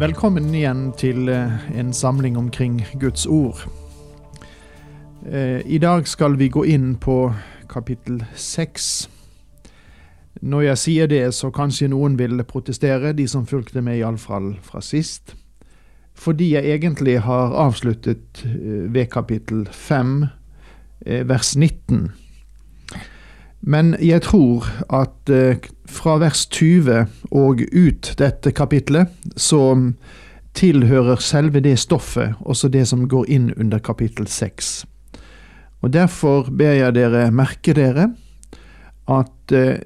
Velkommen igjen til eh, en samling omkring Guds ord. Eh, I dag skal vi gå inn på kapittel seks. Når jeg sier det, så kanskje noen vil protestere, de som fulgte med iallfall fra sist. Fordi jeg egentlig har avsluttet eh, ved kapittel fem, vers 19. Men jeg tror at eh, fra vers 20 og ut dette kapitlet, så tilhører selve det stoffet også det som går inn under kapittel 6. Og Derfor ber jeg dere merke dere at eh,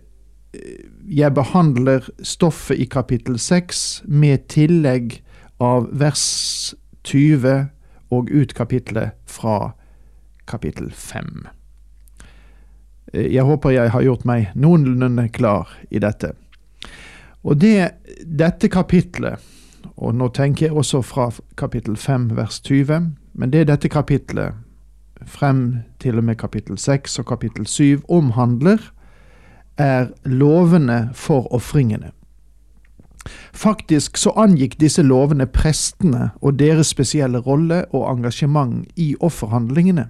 jeg behandler stoffet i kapittel 6 med tillegg av vers 20 og ut kapitlet fra kapittel 5. Jeg håper jeg har gjort meg noenlunde klar i dette. Og det, dette kapitlet, og nå tenker jeg også fra kapittel 5 vers 20, men det dette kapitlet frem til og med kapittel 6 og kapittel 7 omhandler, er lovene for ofringene. Faktisk så angikk disse lovene prestene og deres spesielle rolle og engasjement i offerhandlingene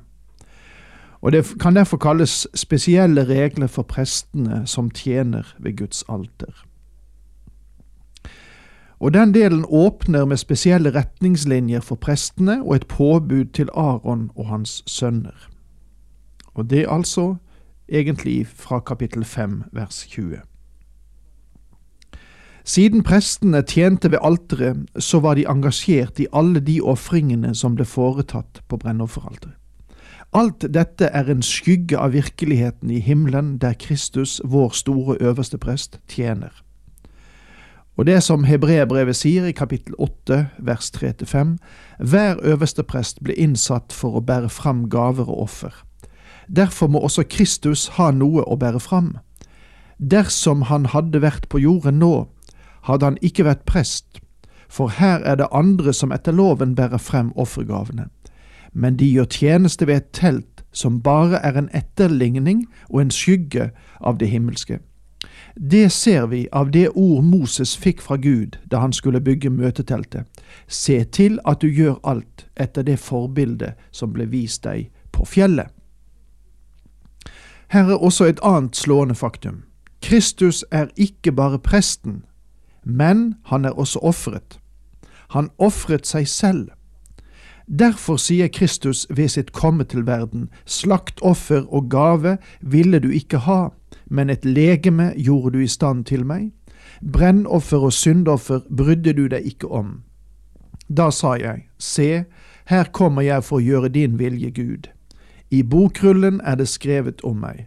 og det kan derfor kalles spesielle regler for prestene som tjener ved Guds alter. Og den delen åpner med spesielle retningslinjer for prestene og et påbud til Aron og hans sønner. Og det er altså egentlig fra kapittel 5 vers 20. Siden prestene tjente ved alteret, så var de engasjert i alle de ofringene som ble foretatt på brennofferalteret. Alt dette er en skygge av virkeligheten i himmelen, der Kristus, vår store øverste prest, tjener. Og det som Hebreerbrevet sier i kapittel 8, vers 3-5, hver øverste prest ble innsatt for å bære fram gaver og offer. Derfor må også Kristus ha noe å bære fram. Dersom han hadde vært på jorden nå, hadde han ikke vært prest, for her er det andre som etter loven bærer frem offergavene men de gjør tjeneste ved et telt som bare er en etterligning og en skygge av det himmelske. Det ser vi av det ord Moses fikk fra Gud da han skulle bygge møteteltet. Se til at du gjør alt etter det forbildet som ble vist deg på fjellet. Her er også et annet slående faktum. Kristus er ikke bare presten, men han er også offeret. Han ofret seg selv. Derfor sier Kristus ved sitt komme til verden, slaktoffer og gave ville du ikke ha, men et legeme gjorde du i stand til meg. Brennoffer og syndoffer brydde du deg ikke om. Da sa jeg, se, her kommer jeg for å gjøre din vilje, Gud. I bokrullen er det skrevet om meg.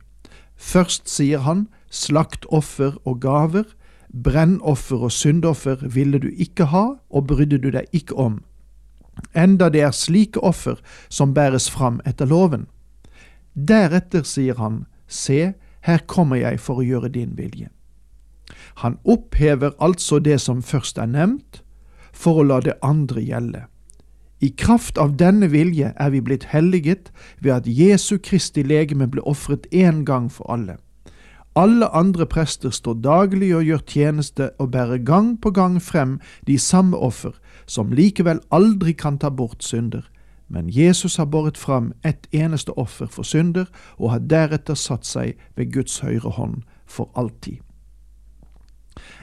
Først sier han, slaktoffer og gaver, brennoffer og syndoffer ville du ikke ha og brydde du deg ikke om enda det er slike offer som bæres fram etter loven. Deretter sier han, Se, her kommer jeg for å gjøre din vilje. Han opphever altså det som først er nevnt, for å la det andre gjelde. I kraft av denne vilje er vi blitt helliget ved at Jesu Kristi legeme ble ofret én gang for alle. Alle andre prester står daglig og gjør tjeneste og bærer gang på gang frem de samme offer, som likevel aldri kan ta bort synder. Men Jesus har båret fram ett eneste offer for synder, og har deretter satt seg ved Guds høyre hånd for alltid.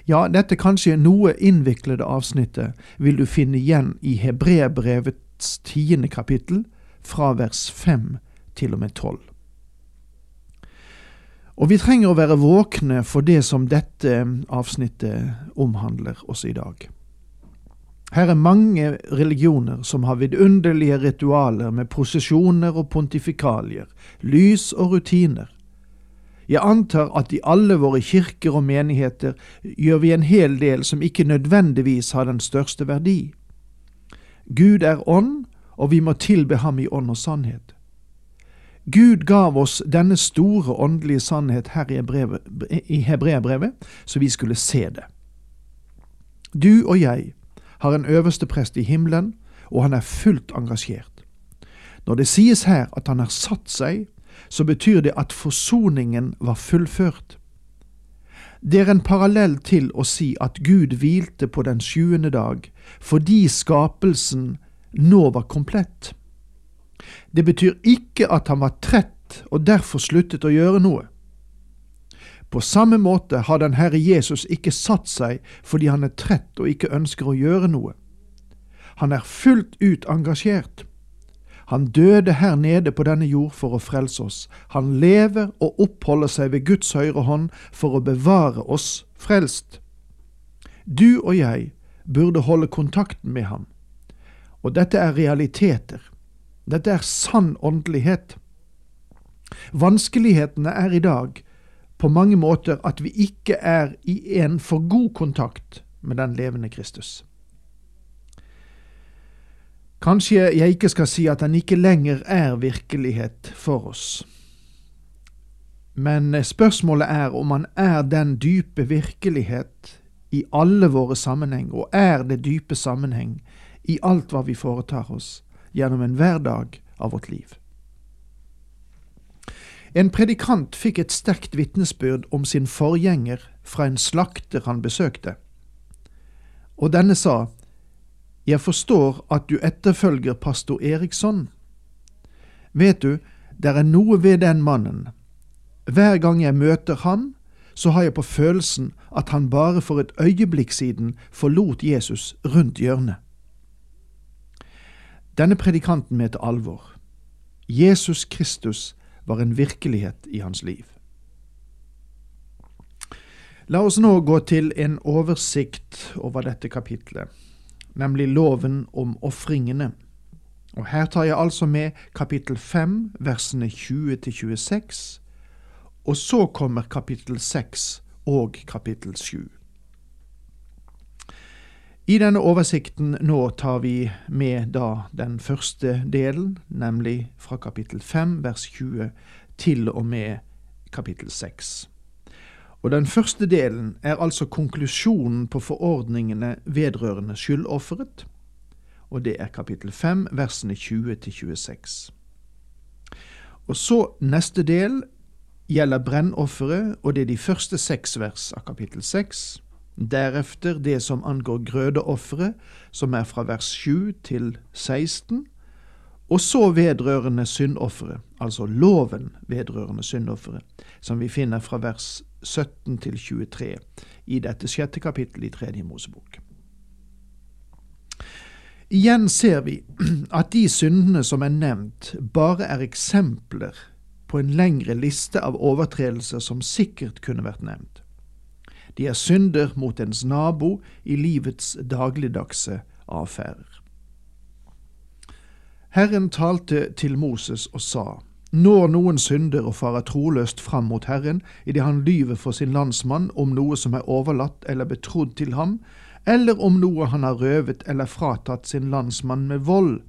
Ja, dette kanskje noe innviklede avsnittet vil du finne igjen i Hebrebrevets tiende kapittel, fra vers fem til og med tolv. Og vi trenger å være våkne for det som dette avsnittet omhandler også i dag. Her er mange religioner som har vidunderlige ritualer med prosesjoner og pontifikalier, lys og rutiner. Jeg antar at i alle våre kirker og menigheter gjør vi en hel del som ikke nødvendigvis har den største verdi. Gud er ånd, og vi må tilbe ham i ånd og sannhet. Gud gav oss denne store åndelige sannhet her i Hebreabrevet, så vi skulle se det. Du og jeg har en øverste prest i himmelen, og han er fullt engasjert. Når det sies her at han har satt seg, så betyr det at forsoningen var fullført. Det er en parallell til å si at Gud hvilte på den sjuende dag fordi skapelsen nå var komplett. Det betyr ikke at han var trett og derfor sluttet å gjøre noe. På samme måte har den Herre Jesus ikke satt seg fordi han er trett og ikke ønsker å gjøre noe. Han er fullt ut engasjert. Han døde her nede på denne jord for å frelse oss. Han lever og oppholder seg ved Guds høyre hånd for å bevare oss frelst. Du og jeg burde holde kontakten med ham. Og dette er realiteter. Dette er sann åndelighet. Vanskelighetene er i dag på mange måter at vi ikke er i en for god kontakt med den levende Kristus. Kanskje jeg ikke skal si at den ikke lenger er virkelighet for oss. Men spørsmålet er om han er den dype virkelighet i alle våre sammenheng, og er det dype sammenheng i alt hva vi foretar oss gjennom en hverdag av vårt liv. En predikant fikk et sterkt vitnesbyrd om sin forgjenger fra en slakter han besøkte, og denne sa jeg forstår at du etterfølger pastor Eriksson. Vet du, det er noe ved den mannen. Hver gang jeg møter ham, så har jeg på følelsen at han bare for et øyeblikk siden forlot Jesus rundt hjørnet. Denne predikanten mente alvor. Jesus Kristus var en virkelighet i hans liv. La oss nå gå til en oversikt over dette kapitlet nemlig loven om ofringene. Og Her tar jeg altså med kapittel 5, versene 20 til 26, og så kommer kapittel 6 og kapittel 7. I denne oversikten nå tar vi med da den første delen, nemlig fra kapittel 5 vers 20 til og med kapittel 6. Og Den første delen er altså konklusjonen på forordningene vedrørende skyldofferet, og det er kapittel 5, versene 20 til 26. Og så neste del gjelder brennofferet, og det er de første seks vers av kapittel 6. Deretter det som angår grødeofferet, som er fra vers 7 til 16. Og så vedrørende syndofferet, altså loven vedrørende syndofferet, som vi finner fra vers 17 til 23 i dette sjette kapittelet i Tredje Mosebok. Igjen ser vi at de syndene som er nevnt, bare er eksempler på en lengre liste av overtredelser som sikkert kunne vært nevnt. De er synder mot ens nabo i livets dagligdagse avferder. Herren talte til Moses og sa, Når noen synder og farer troløst fram mot Herren idet han lyver for sin landsmann om noe som er overlatt eller betrodd til ham, eller om noe han har røvet eller fratatt sin landsmann med vold,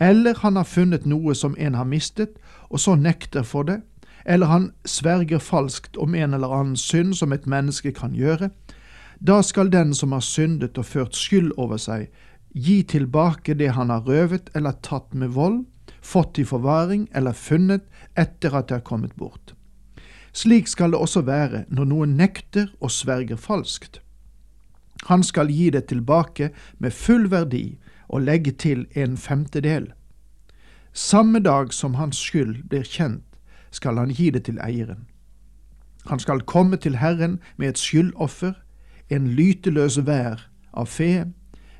eller han har funnet noe som en har mistet, og så nekter for det, eller han sverger falskt om en eller annen synd som et menneske kan gjøre, da skal den som har syndet og ført skyld over seg, gi tilbake det han har røvet eller tatt med vold, fått i forvaring eller funnet etter at det har kommet bort. Slik skal det også være når noen nekter og sverger falskt. Han skal gi det tilbake med full verdi og legge til en femtedel. Samme dag som hans skyld blir kjent, skal han gi det til eieren. Han skal komme til Herren med et skyldoffer, en lyteløs vær av fe,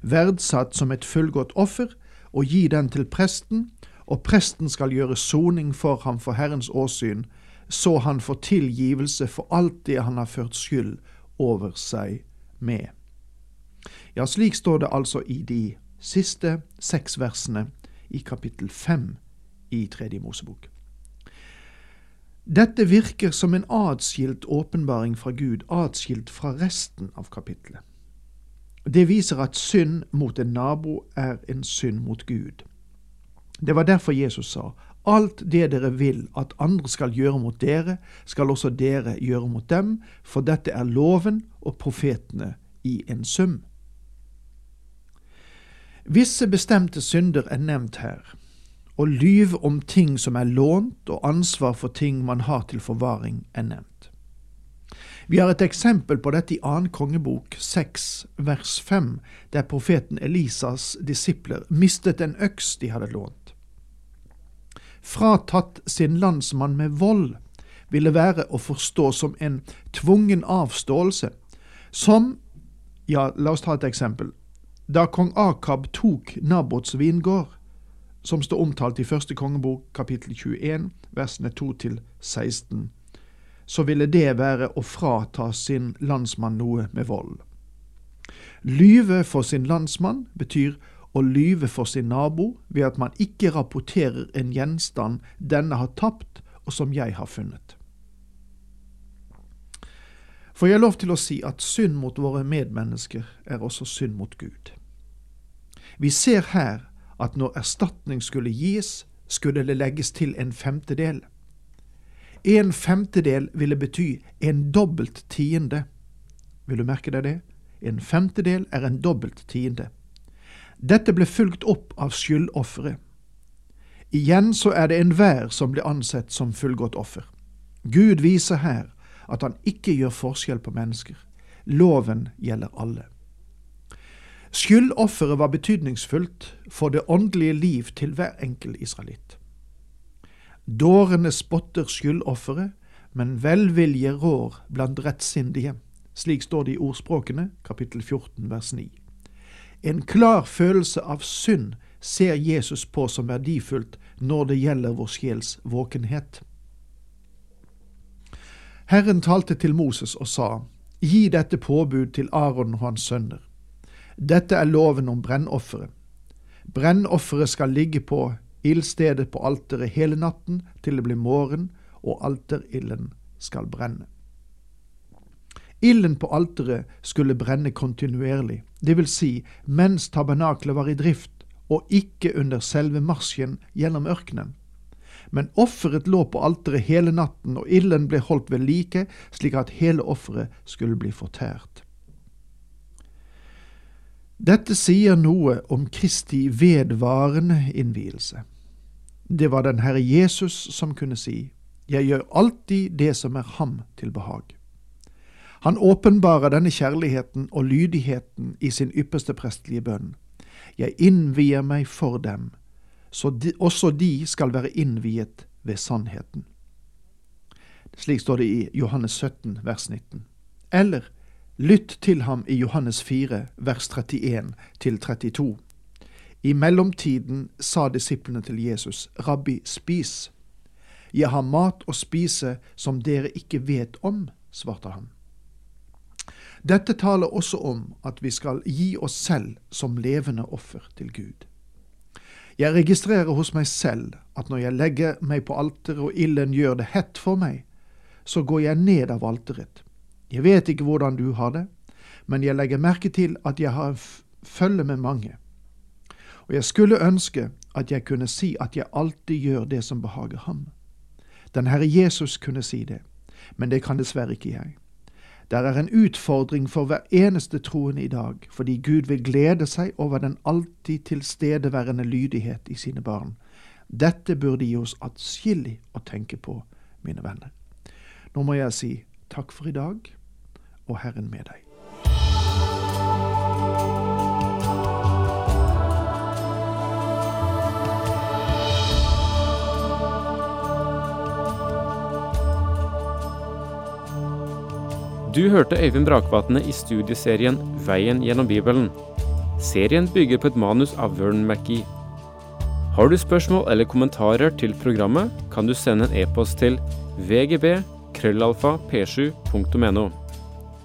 verdsatt som et fullgodt offer, og gi den til presten, og presten skal gjøre soning for ham for Herrens åsyn, så han får tilgivelse for alt det han har ført skyld over seg med. Ja, slik står det altså i de siste seks versene i kapittel fem i Tredje Mosebok. Dette virker som en atskilt åpenbaring fra Gud, atskilt fra resten av kapittelet. Det viser at synd mot en nabo er en synd mot Gud. Det var derfor Jesus sa, alt det dere vil at andre skal gjøre mot dere, skal også dere gjøre mot dem, for dette er loven og profetene i en sum. Visse bestemte synder er nevnt her, å lyve om ting som er lånt, og ansvar for ting man har til forvaring, er nevnt. Vi har et eksempel på dette i annen kongebok, 6 vers 5, der profeten Elisas disipler mistet en øks de hadde lånt. Fratatt sin landsmann med vold ville være å forstå som en tvungen avståelse, som Ja, la oss ta et eksempel. Da kong Akab tok Nabots vingård, som står omtalt i første kongebok kapittel 21, versene 2 til 16, så ville det være å frata sin landsmann noe med vold. Lyve for sin landsmann betyr å lyve for sin nabo ved at man ikke rapporterer en gjenstand denne har tapt, og som jeg har funnet. For jeg har lov til å si at synd mot våre medmennesker er også synd mot Gud. Vi ser her at når erstatning skulle gis, skulle det legges til en femtedel. En femtedel ville bety en dobbelt tiende. Vil du merke deg det? En femtedel er en dobbelt tiende. Dette ble fulgt opp av skyldofferet. Igjen så er det enhver som blir ansett som fullgodt offer. Gud viser her at han ikke gjør forskjell på mennesker. Loven gjelder alle. Skyldofferet var betydningsfullt for det åndelige liv til hver enkel israelitt. Dårene spotter skyldofferet, men velvilje rår blant rettsindige. Slik står det i ordspråkene, kapittel 14, vers 9. En klar følelse av synd ser Jesus på som verdifullt når det gjelder vår sjels våkenhet. Herren talte til Moses og sa, Gi dette påbud til Aron og hans sønner. Dette er loven om brennofferet. Brennofferet skal ligge på ildstedet på alteret hele natten til det blir morgen, og alterilden skal brenne. Ilden på alteret skulle brenne kontinuerlig, det vil si mens tabernaklet var i drift, og ikke under selve marsjen gjennom ørkenen. Men offeret lå på alteret hele natten, og ilden ble holdt ved like, slik at hele offeret skulle bli fortært. Dette sier noe om Kristi vedvarende innvielse. Det var den Herre Jesus som kunne si, Jeg gjør alltid det som er ham til behag. Han åpenbarer denne kjærligheten og lydigheten i sin ypperste prestelige bønn. Jeg innvier meg for dem, så de, også de skal være innviet ved sannheten. Slik står det i Johannes 17, vers 19. Eller lytt til ham i Johannes 4, vers 31 til 32. I mellomtiden sa disiplene til Jesus, Rabbi, spis. Jeg har mat å spise som dere ikke vet om, svarte han. Dette taler også om at vi skal gi oss selv som levende offer til Gud. Jeg registrerer hos meg selv at når jeg legger meg på alteret og ilden gjør det hett for meg, så går jeg ned av alteret. Jeg vet ikke hvordan du har det, men jeg legger merke til at jeg har følge med mange og jeg skulle ønske at jeg kunne si at jeg alltid gjør det som behager ham. Den Herre Jesus kunne si det, men det kan dessverre ikke jeg. Der er en utfordring for hver eneste troende i dag, fordi Gud vil glede seg over den alltid tilstedeværende lydighet i sine barn. Dette burde gi oss atskillig å tenke på, mine venner. Nå må jeg si takk for i dag, og Herren med deg. Du hørte Øyvind Brakvatne i studieserien Veien gjennom Bibelen. Serien bygger på et manus av Vern McGee. Har du spørsmål eller kommentarer til programmet, kan du sende en e-post til vgb krøllalfa p7.no.